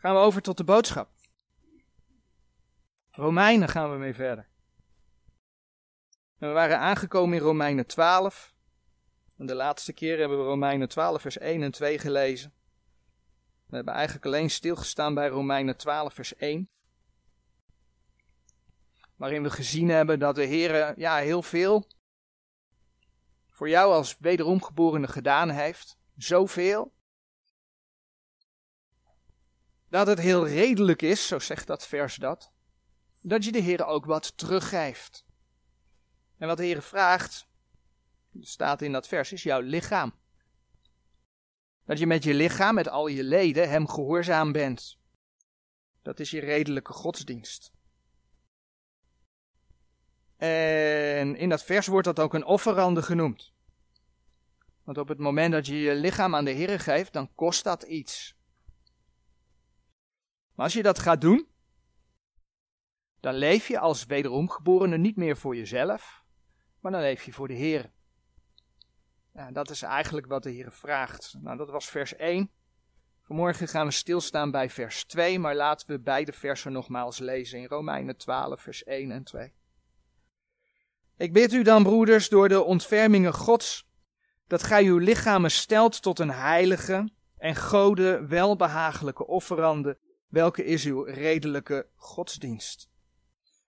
gaan we over tot de boodschap. Romeinen gaan we mee verder. we waren aangekomen in Romeinen 12. En de laatste keer hebben we Romeinen 12, vers 1 en 2 gelezen. We hebben eigenlijk alleen stilgestaan bij Romeinen 12, vers 1. Waarin we gezien hebben dat de Heer ja, heel veel voor jou als wederomgeborene gedaan heeft. Zoveel. Dat het heel redelijk is, zo zegt dat vers dat. Dat je de Heer ook wat teruggeeft. En wat de Heer vraagt, staat in dat vers, is jouw lichaam. Dat je met je lichaam, met al je leden, hem gehoorzaam bent. Dat is je redelijke godsdienst. En in dat vers wordt dat ook een offerande genoemd. Want op het moment dat je je lichaam aan de Heer geeft, dan kost dat iets. Als je dat gaat doen, dan leef je als wederomgeborene niet meer voor jezelf, maar dan leef je voor de Heer. Dat is eigenlijk wat de Heer vraagt. Nou, dat was vers 1. Vanmorgen gaan we stilstaan bij vers 2, maar laten we beide versen nogmaals lezen in Romeinen 12, vers 1 en 2. Ik bid u dan, broeders, door de ontfermingen Gods, dat gij uw lichamen stelt tot een heilige en gode welbehagelijke offerande, welke is uw redelijke godsdienst.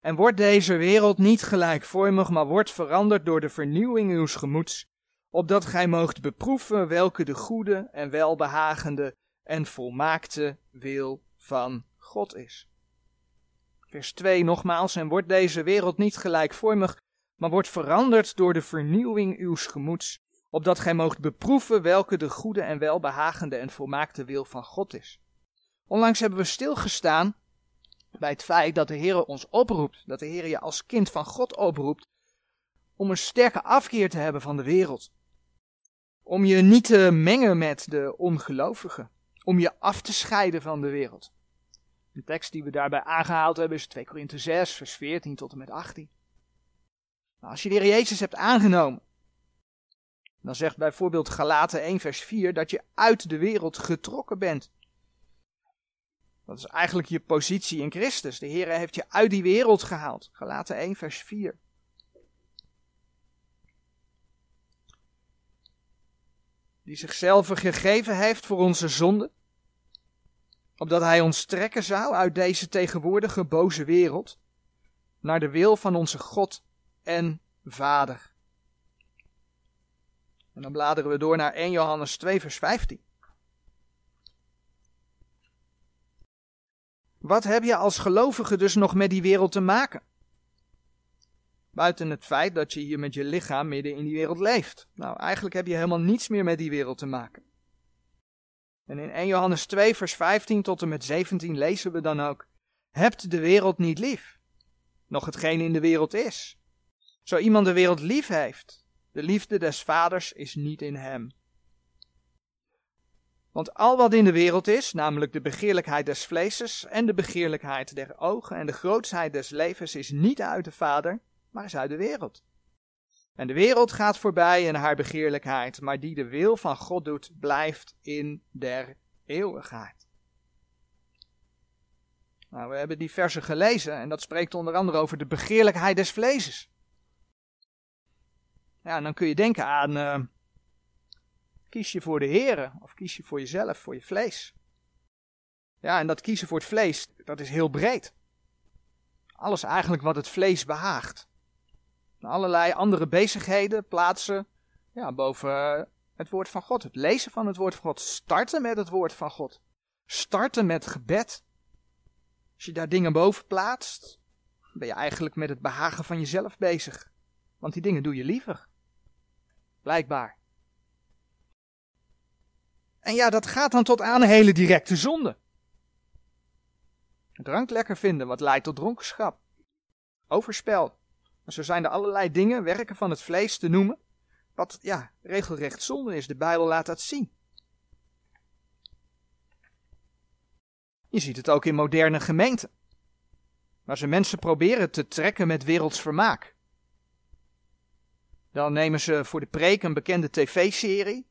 En wordt deze wereld niet gelijkvormig, maar wordt veranderd door de vernieuwing uws gemoeds, opdat gij moogt beproeven welke de goede en welbehagende en volmaakte wil van God is. Vers 2 nogmaals, en wordt deze wereld niet gelijkvormig, maar wordt veranderd door de vernieuwing uws gemoeds, opdat gij moogt beproeven welke de goede en welbehagende en volmaakte wil van God is. Onlangs hebben we stilgestaan bij het feit dat de Heer ons oproept, dat de Heer je als kind van God oproept, om een sterke afkeer te hebben van de wereld. Om je niet te mengen met de ongelovigen, om je af te scheiden van de wereld. De tekst die we daarbij aangehaald hebben is 2 Korinthe 6, vers 14 tot en met 18. Nou, als je de Heer Jezus hebt aangenomen, dan zegt bijvoorbeeld Galaten 1 vers 4 dat je uit de wereld getrokken bent. Dat is eigenlijk je positie in Christus. De Heer heeft je uit die wereld gehaald. Galaten 1 vers 4. Die zichzelf gegeven heeft voor onze zonde. Opdat hij ons trekken zou uit deze tegenwoordige boze wereld. Naar de wil van onze God en Vader. En dan bladeren we door naar 1 Johannes 2, vers 15. Wat heb je als gelovige dus nog met die wereld te maken? Buiten het feit dat je hier met je lichaam midden in die wereld leeft. Nou, eigenlijk heb je helemaal niets meer met die wereld te maken. En in 1 Johannes 2, vers 15 tot en met 17 lezen we dan ook: Hebt de wereld niet lief, nog hetgeen in de wereld is. Zo iemand de wereld lief heeft, de liefde des vaders is niet in hem. Want al wat in de wereld is, namelijk de begeerlijkheid des vleeses en de begeerlijkheid der ogen en de grootsheid des levens, is niet uit de Vader, maar is uit de wereld. En de wereld gaat voorbij en haar begeerlijkheid, maar die de wil van God doet, blijft in der eeuwigheid. Nou, we hebben die versen gelezen en dat spreekt onder andere over de begeerlijkheid des vleeses. Ja, en dan kun je denken aan, uh, kies je voor de Here of kies je voor jezelf, voor je vlees? Ja, en dat kiezen voor het vlees, dat is heel breed. Alles eigenlijk wat het vlees behaagt. Allerlei andere bezigheden plaatsen ja, boven het woord van God. Het lezen van het woord van God. Starten met het woord van God. Starten met gebed. Als je daar dingen boven plaatst, ben je eigenlijk met het behagen van jezelf bezig. Want die dingen doe je liever. Blijkbaar. En ja, dat gaat dan tot aan hele directe zonde. Drank lekker vinden, wat leidt tot dronkenschap. Overspel. En zo zijn er allerlei dingen, werken van het vlees te noemen, wat ja, regelrecht zonde is. De Bijbel laat dat zien. Je ziet het ook in moderne gemeenten, waar ze mensen proberen te trekken met werelds vermaak. Dan nemen ze voor de preek een bekende tv-serie.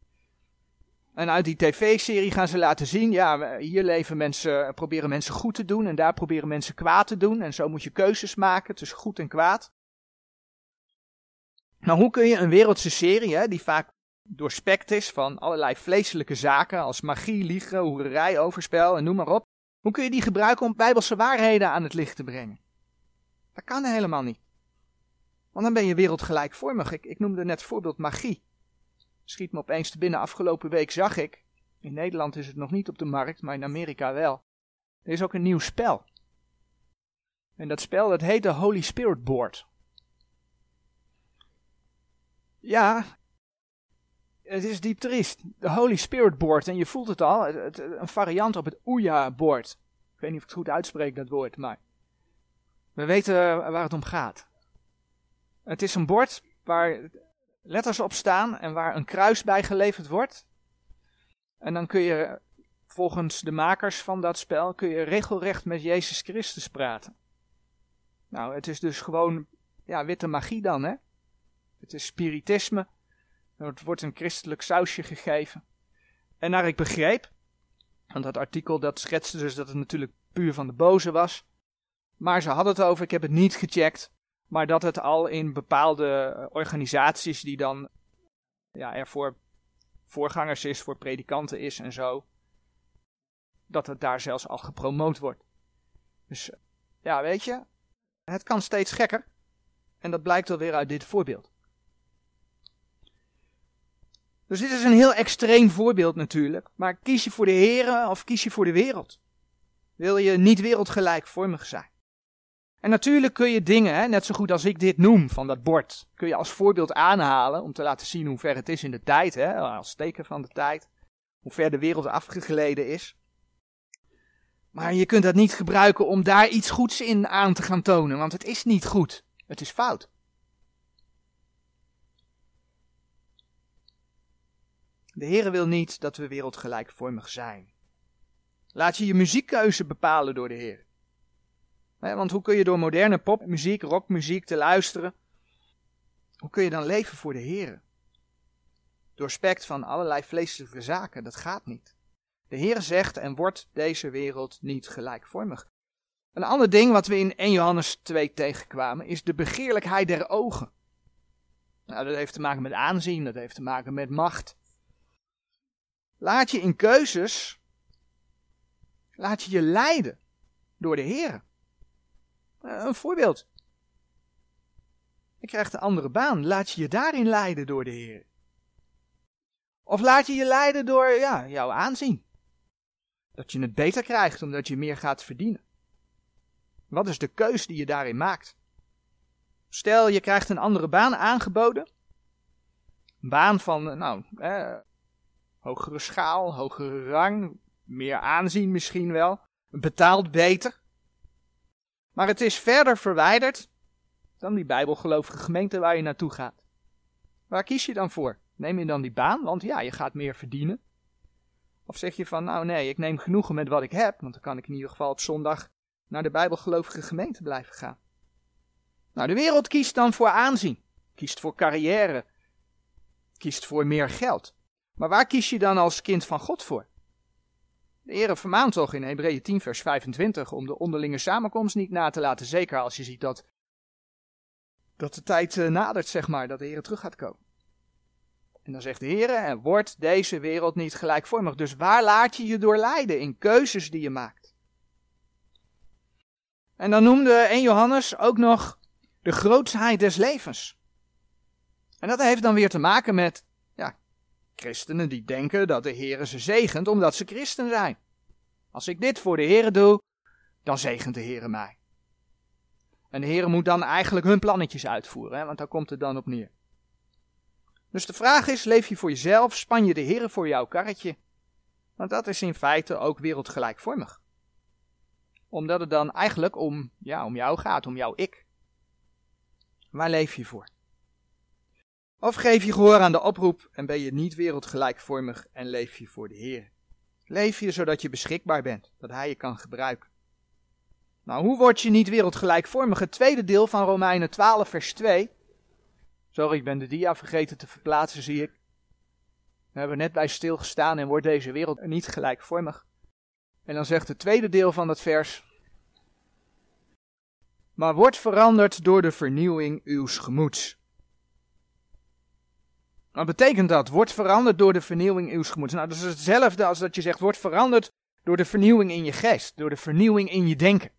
En uit die tv-serie gaan ze laten zien, ja, hier leven mensen, proberen mensen goed te doen en daar proberen mensen kwaad te doen. En zo moet je keuzes maken tussen goed en kwaad. Nou, hoe kun je een wereldse serie, hè, die vaak doorspekt is van allerlei vleeselijke zaken als magie, liegen, hoererij, overspel en noem maar op. Hoe kun je die gebruiken om bijbelse waarheden aan het licht te brengen? Dat kan helemaal niet. Want dan ben je wereldgelijkvormig. Ik, ik noemde net voorbeeld magie. Schiet me opeens te binnen. Afgelopen week zag ik. In Nederland is het nog niet op de markt, maar in Amerika wel. Er is ook een nieuw spel. En dat spel dat heet de Holy Spirit Board. Ja, het is diep triest. De Holy Spirit Board. En je voelt het al. Het, een variant op het Ouya Board. Ik weet niet of ik het goed uitspreek, dat woord. Maar we weten waar het om gaat. Het is een bord waar letters op staan en waar een kruis bij geleverd wordt. En dan kun je volgens de makers van dat spel kun je regelrecht met Jezus Christus praten. Nou, het is dus gewoon ja, witte magie dan, hè? Het is spiritisme. Het wordt een christelijk sausje gegeven. En naar ik begreep, want dat artikel dat schetste dus dat het natuurlijk puur van de boze was. Maar ze hadden het over, ik heb het niet gecheckt, maar dat het al in bepaalde eh, organisaties die dan ja, er voor voorgangers is, voor predikanten is en zo, dat het daar zelfs al gepromoot wordt. Dus ja, weet je, het kan steeds gekker. En dat blijkt alweer uit dit voorbeeld. Dus dit is een heel extreem voorbeeld natuurlijk. Maar kies je voor de heren of kies je voor de wereld? Wil je niet wereldgelijkvormig zijn? En natuurlijk kun je dingen, hè, net zo goed als ik dit noem van dat bord, kun je als voorbeeld aanhalen om te laten zien hoe ver het is in de tijd, hè, als teken van de tijd, hoe ver de wereld afgegleden is. Maar je kunt dat niet gebruiken om daar iets goeds in aan te gaan tonen, want het is niet goed, het is fout. De Heere wil niet dat we wereldgelijkvormig zijn. Laat je je muziekkeuze bepalen door de Heer. Want hoe kun je door moderne popmuziek, rockmuziek te luisteren, hoe kun je dan leven voor de Heer? Doorspekt van allerlei vleeselijke zaken, dat gaat niet. De Heer zegt en wordt deze wereld niet gelijkvormig. Een ander ding wat we in 1 Johannes 2 tegenkwamen is de begeerlijkheid der ogen. Nou, dat heeft te maken met aanzien, dat heeft te maken met macht. Laat je in keuzes, laat je je leiden door de Heer. Eh, een voorbeeld. Je krijgt een andere baan. Laat je je daarin leiden door de Heer. Of laat je je leiden door ja, jouw aanzien. Dat je het beter krijgt omdat je meer gaat verdienen. Wat is de keus die je daarin maakt? Stel je krijgt een andere baan aangeboden. Een baan van, nou, hogere schaal, hogere rang, meer aanzien misschien wel. Betaald beter. Maar het is verder verwijderd dan die bijbelgelovige gemeente waar je naartoe gaat. Waar kies je dan voor? Neem je dan die baan, want ja, je gaat meer verdienen? Of zeg je van, nou nee, ik neem genoegen met wat ik heb, want dan kan ik in ieder geval op zondag naar de bijbelgelovige gemeente blijven gaan. Nou, de wereld kiest dan voor aanzien, kiest voor carrière, kiest voor meer geld. Maar waar kies je dan als kind van God voor? De Heer vermaant toch in Hebreeën 10 vers 25 om de onderlinge samenkomst niet na te laten, zeker als je ziet dat, dat de tijd eh, nadert, zeg maar, dat de Heer terug gaat komen. En dan zegt de Heer, en wordt deze wereld niet gelijkvormig. Dus waar laat je je door leiden in keuzes die je maakt? En dan noemde 1 Johannes ook nog de grootsheid des levens. En dat heeft dan weer te maken met Christenen die denken dat de Heer ze zegent omdat ze christen zijn. Als ik dit voor de Heer doe, dan zegent de Heer mij. En de Heer moet dan eigenlijk hun plannetjes uitvoeren, hè, want daar komt het dan op neer. Dus de vraag is, leef je voor jezelf, span je de Heer voor jouw karretje? Want dat is in feite ook wereldgelijkvormig. Omdat het dan eigenlijk om, ja, om jou gaat, om jouw ik. Waar leef je voor? Of geef je gehoor aan de oproep en ben je niet wereldgelijkvormig en leef je voor de Heer. Leef je zodat je beschikbaar bent, dat Hij je kan gebruiken. Nou, hoe word je niet wereldgelijkvormig? Het tweede deel van Romeinen 12, vers 2. Sorry, ik ben de dia vergeten te verplaatsen, zie ik. Daar hebben we net bij stilgestaan en wordt deze wereld niet gelijkvormig. En dan zegt het tweede deel van dat vers. Maar wordt veranderd door de vernieuwing uws gemoeds. Wat betekent dat? Wordt veranderd door de vernieuwing uws gemoeds. Nou, dat is hetzelfde als dat je zegt, wordt veranderd door de vernieuwing in je geest, door de vernieuwing in je denken.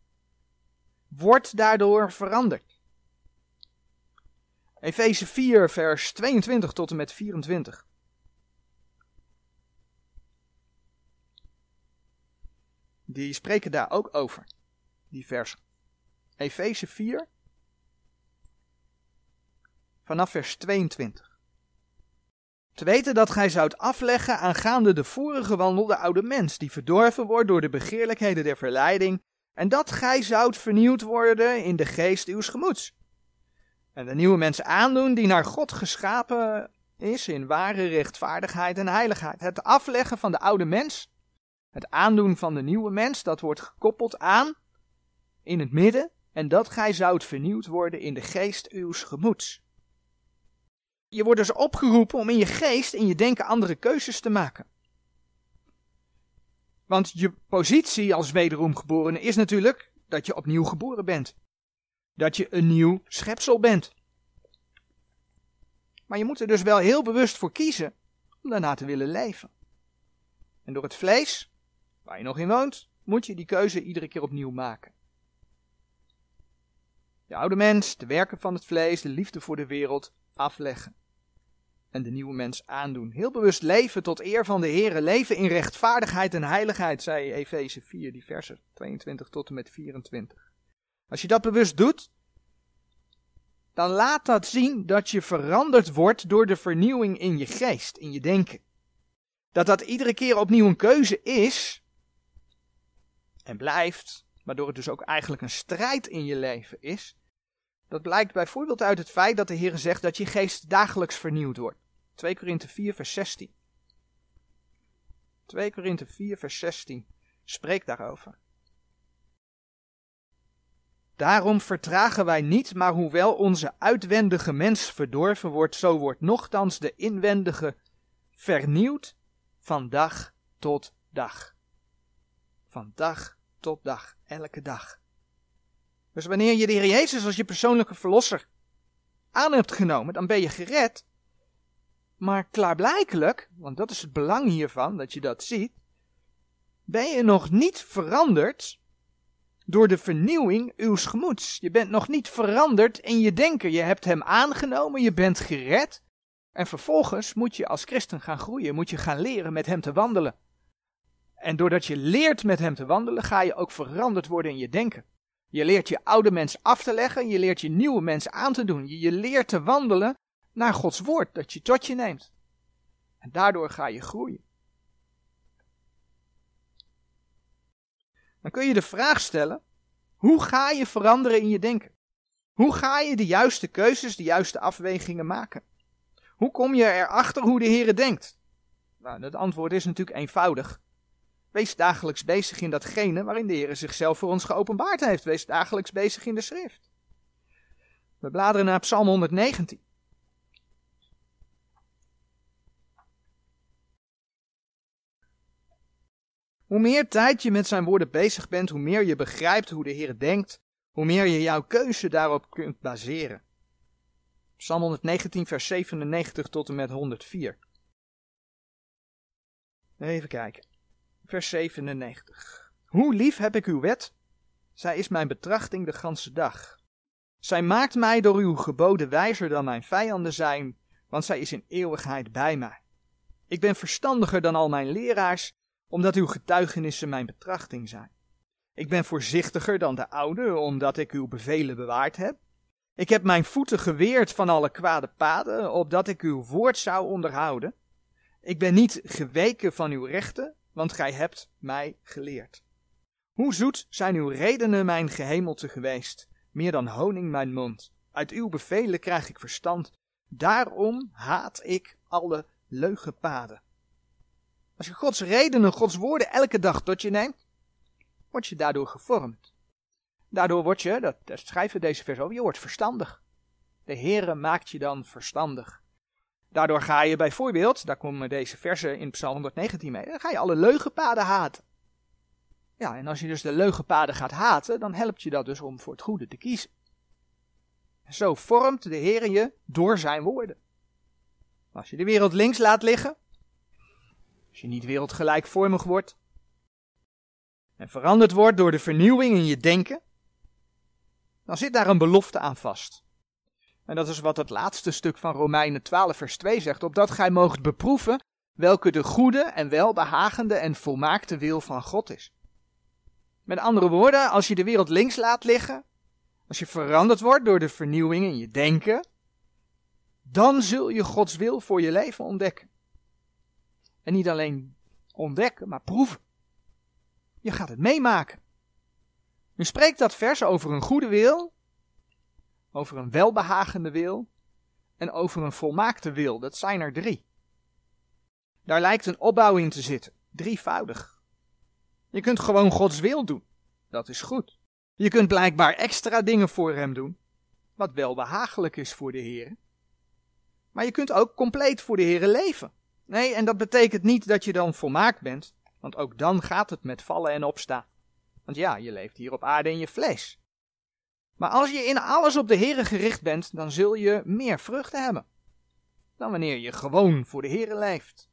Wordt daardoor veranderd. Efeze 4, vers 22 tot en met 24. Die spreken daar ook over, die versen. Efeze 4, vanaf vers 22. Te weten dat gij zoudt afleggen aangaande de vorige wandel oude mens, die verdorven wordt door de begeerlijkheden der verleiding, en dat gij zoudt vernieuwd worden in de geest uws gemoeds. En de nieuwe mens aandoen die naar God geschapen is in ware rechtvaardigheid en heiligheid. Het afleggen van de oude mens, het aandoen van de nieuwe mens, dat wordt gekoppeld aan in het midden en dat gij zoudt vernieuwd worden in de geest uws gemoeds. Je wordt dus opgeroepen om in je geest, in je denken andere keuzes te maken. Want je positie als wederomgeborene is natuurlijk dat je opnieuw geboren bent. Dat je een nieuw schepsel bent. Maar je moet er dus wel heel bewust voor kiezen om daarna te willen leven. En door het vlees, waar je nog in woont, moet je die keuze iedere keer opnieuw maken. De oude mens, de werken van het vlees, de liefde voor de wereld afleggen. En de nieuwe mens aandoen. Heel bewust leven tot eer van de Heer. Leven in rechtvaardigheid en heiligheid, zei Efeze 4, die versen 22 tot en met 24. Als je dat bewust doet, dan laat dat zien dat je veranderd wordt door de vernieuwing in je geest, in je denken. Dat dat iedere keer opnieuw een keuze is en blijft, waardoor het dus ook eigenlijk een strijd in je leven is. Dat blijkt bijvoorbeeld uit het feit dat de Heer zegt dat je geest dagelijks vernieuwd wordt. 2 Korinthe 4 vers 16. 2 Korinthe 4 vers 16 spreekt daarover. Daarom vertragen wij niet, maar hoewel onze uitwendige mens verdorven wordt, zo wordt nochtans de inwendige vernieuwd van dag tot dag. Van dag tot dag, elke dag. Dus wanneer je de Heer Jezus als je persoonlijke verlosser aan hebt genomen, dan ben je gered. Maar klaarblijkelijk, want dat is het belang hiervan, dat je dat ziet, ben je nog niet veranderd door de vernieuwing uw gemoeds. Je bent nog niet veranderd in je denken. Je hebt hem aangenomen, je bent gered. En vervolgens moet je als christen gaan groeien, moet je gaan leren met hem te wandelen. En doordat je leert met hem te wandelen, ga je ook veranderd worden in je denken. Je leert je oude mens af te leggen, je leert je nieuwe mens aan te doen. Je, leert te wandelen naar Gods woord dat je tot je neemt. En daardoor ga je groeien. Dan kun je de vraag stellen: hoe ga je veranderen in je denken? Hoe ga je de juiste keuzes, de juiste afwegingen maken? Hoe kom je erachter hoe de Heer denkt? Nou, het antwoord is natuurlijk eenvoudig. Wees dagelijks bezig in datgene waarin de Heer zichzelf voor ons geopenbaard heeft. Wees dagelijks bezig in de schrift. We bladeren naar Psalm 119. Hoe meer tijd je met zijn woorden bezig bent, hoe meer je begrijpt hoe de Heer denkt, hoe meer je jouw keuze daarop kunt baseren. Psalm 119, vers 97 tot en met 104. Even kijken. Vers 97. Hoe lief heb ik uw wet? Zij is mijn betrachting de ganse dag. Zij maakt mij door uw geboden wijzer dan mijn vijanden zijn, want zij is in eeuwigheid bij mij. Ik ben verstandiger dan al mijn leraars, omdat uw getuigenissen mijn betrachting zijn. Ik ben voorzichtiger dan de oude, omdat ik uw bevelen bewaard heb. Ik heb mijn voeten geweerd van alle kwade paden, opdat ik uw woord zou onderhouden. Ik ben niet geweken van uw rechten, want gij hebt mij geleerd. Hoe zoet zijn uw redenen mijn gehemelte geweest, meer dan honing mijn mond. Uit uw bevelen krijg ik verstand, daarom haat ik alle leugenpaden. Als je Gods redenen, Gods woorden elke dag tot je neemt, word je daardoor gevormd. Daardoor word je, dat, daar schrijven deze vers over, je wordt verstandig. De Heere maakt je dan verstandig. Daardoor ga je bijvoorbeeld, daar komen deze versen in Psalm 119 mee, dan ga je alle leugenpaden haten. Ja, en als je dus de leugenpaden gaat haten, dan helpt je dat dus om voor het goede te kiezen. En zo vormt de Heer je door zijn woorden. Als je de wereld links laat liggen, als je niet wereldgelijkvormig wordt, en veranderd wordt door de vernieuwing in je denken, dan zit daar een belofte aan vast. En dat is wat het laatste stuk van Romeinen 12, vers 2 zegt: opdat gij moogt beproeven welke de goede en welbehagende en volmaakte wil van God is. Met andere woorden, als je de wereld links laat liggen, als je veranderd wordt door de vernieuwing in je denken, dan zul je Gods wil voor je leven ontdekken. En niet alleen ontdekken, maar proeven. Je gaat het meemaken. Nu spreekt dat vers over een goede wil, over een welbehagende wil en over een volmaakte wil. Dat zijn er drie. Daar lijkt een opbouw in te zitten, drievoudig. Je kunt gewoon Gods wil doen. Dat is goed. Je kunt blijkbaar extra dingen voor Hem doen, wat wel behagelijk is voor de Heer. Maar je kunt ook compleet voor de Heer leven. Nee, en dat betekent niet dat je dan volmaakt bent, want ook dan gaat het met vallen en opstaan. Want ja, je leeft hier op aarde in je vlees. Maar als je in alles op de Heer gericht bent, dan zul je meer vruchten hebben. Dan wanneer je gewoon voor de Heer leeft.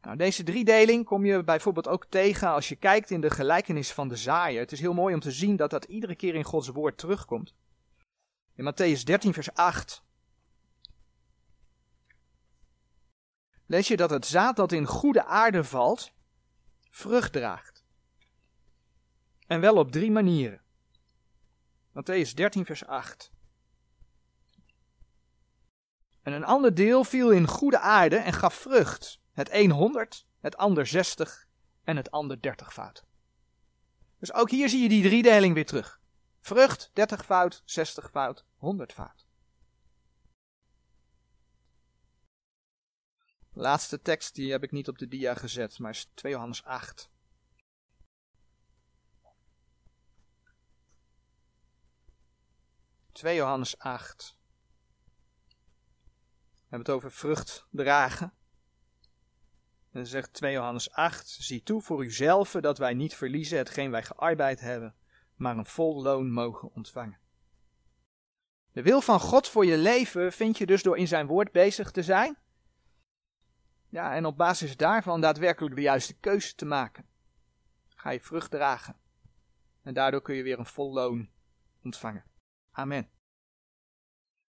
Nou, deze driedeling kom je bijvoorbeeld ook tegen als je kijkt in de gelijkenis van de zaaier. Het is heel mooi om te zien dat dat iedere keer in Gods woord terugkomt. In Matthäus 13, vers 8 lees je dat het zaad dat in goede aarde valt, vrucht draagt. En wel op drie manieren. Matthäus 13, vers 8. En een ander deel viel in goede aarde en gaf vrucht. Het een 100, het ander 60 en het ander 30 fout. Dus ook hier zie je die driedeling weer terug. Vrucht 30 fout, 60 fout, 100 fout. laatste tekst die heb ik niet op de dia gezet, maar is 2 Johannes 8. 2 Johannes 8. We hebben het over vrucht dragen. En zegt 2 Johannes 8, zie toe voor uzelf dat wij niet verliezen hetgeen wij gearbeid hebben, maar een vol loon mogen ontvangen. De wil van God voor je leven vind je dus door in zijn woord bezig te zijn. Ja, en op basis daarvan daadwerkelijk de juiste keuze te maken. Ga je vrucht dragen. En daardoor kun je weer een vol loon ontvangen. 아멘.